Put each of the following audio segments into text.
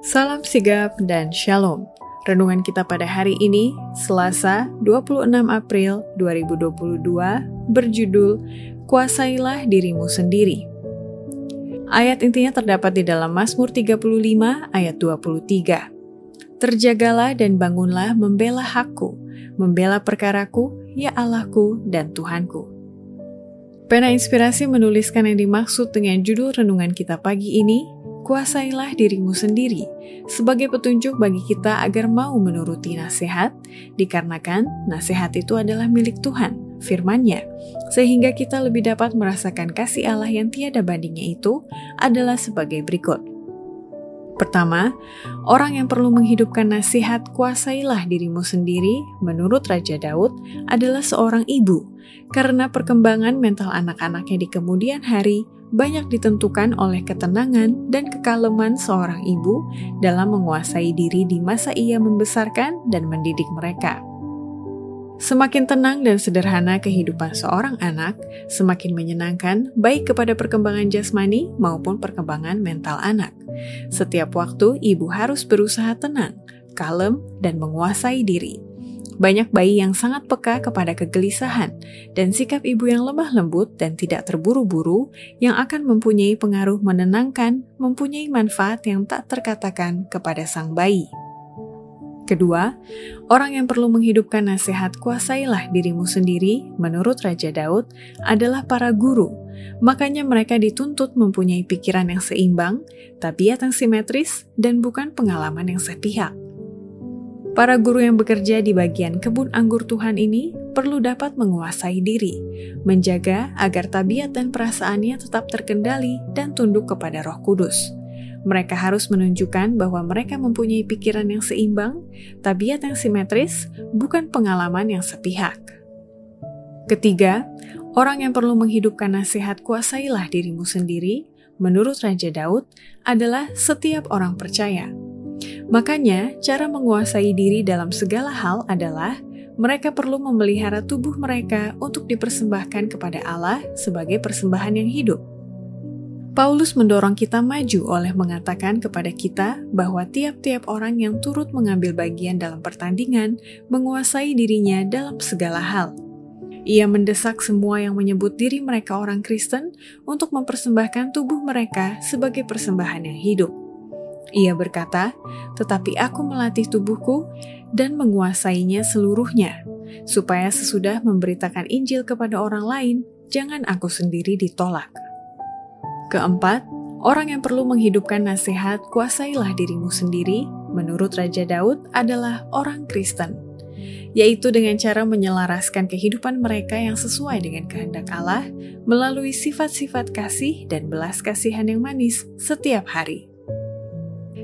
Salam sigap dan shalom. Renungan kita pada hari ini, Selasa 26 April 2022, berjudul Kuasailah dirimu sendiri. Ayat intinya terdapat di dalam Mazmur 35 ayat 23. Terjagalah dan bangunlah membela hakku, membela perkaraku, ya Allahku dan Tuhanku. Pena Inspirasi menuliskan yang dimaksud dengan judul renungan kita pagi ini, kuasailah dirimu sendiri sebagai petunjuk bagi kita agar mau menuruti nasihat, dikarenakan nasihat itu adalah milik Tuhan, firman-Nya, sehingga kita lebih dapat merasakan kasih Allah yang tiada bandingnya itu adalah sebagai berikut. Pertama, orang yang perlu menghidupkan nasihat kuasailah dirimu sendiri menurut Raja Daud adalah seorang ibu, karena perkembangan mental anak-anaknya di kemudian hari banyak ditentukan oleh ketenangan dan kekaleman seorang ibu dalam menguasai diri di masa ia membesarkan dan mendidik mereka. Semakin tenang dan sederhana kehidupan seorang anak, semakin menyenangkan baik kepada perkembangan jasmani maupun perkembangan mental anak. Setiap waktu, ibu harus berusaha tenang, kalem, dan menguasai diri banyak bayi yang sangat peka kepada kegelisahan dan sikap ibu yang lemah lembut dan tidak terburu-buru yang akan mempunyai pengaruh menenangkan, mempunyai manfaat yang tak terkatakan kepada sang bayi. Kedua, orang yang perlu menghidupkan nasihat kuasailah dirimu sendiri, menurut Raja Daud, adalah para guru. Makanya mereka dituntut mempunyai pikiran yang seimbang, tabiat yang simetris, dan bukan pengalaman yang sepihak. Para guru yang bekerja di bagian kebun anggur Tuhan ini perlu dapat menguasai diri, menjaga agar tabiat dan perasaannya tetap terkendali dan tunduk kepada Roh Kudus. Mereka harus menunjukkan bahwa mereka mempunyai pikiran yang seimbang, tabiat yang simetris, bukan pengalaman yang sepihak. Ketiga, orang yang perlu menghidupkan nasihat kuasailah dirimu sendiri, menurut Raja Daud, adalah setiap orang percaya Makanya, cara menguasai diri dalam segala hal adalah mereka perlu memelihara tubuh mereka untuk dipersembahkan kepada Allah sebagai persembahan yang hidup. Paulus mendorong kita maju oleh mengatakan kepada kita bahwa tiap-tiap orang yang turut mengambil bagian dalam pertandingan menguasai dirinya dalam segala hal. Ia mendesak semua yang menyebut diri mereka orang Kristen untuk mempersembahkan tubuh mereka sebagai persembahan yang hidup. Ia berkata, "Tetapi aku melatih tubuhku dan menguasainya seluruhnya, supaya sesudah memberitakan Injil kepada orang lain, jangan aku sendiri ditolak." Keempat, orang yang perlu menghidupkan nasihat "kuasailah dirimu sendiri" menurut Raja Daud adalah orang Kristen, yaitu dengan cara menyelaraskan kehidupan mereka yang sesuai dengan kehendak Allah melalui sifat-sifat kasih dan belas kasihan yang manis setiap hari.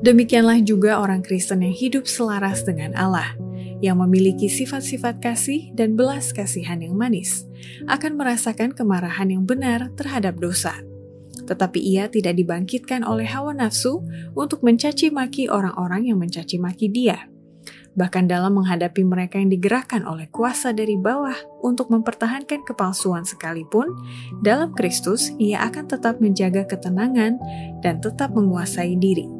Demikianlah juga orang Kristen yang hidup selaras dengan Allah, yang memiliki sifat-sifat kasih dan belas kasihan yang manis, akan merasakan kemarahan yang benar terhadap dosa. Tetapi ia tidak dibangkitkan oleh hawa nafsu untuk mencaci maki orang-orang yang mencaci maki dia. Bahkan dalam menghadapi mereka yang digerakkan oleh kuasa dari bawah untuk mempertahankan kepalsuan sekalipun, dalam Kristus ia akan tetap menjaga ketenangan dan tetap menguasai diri.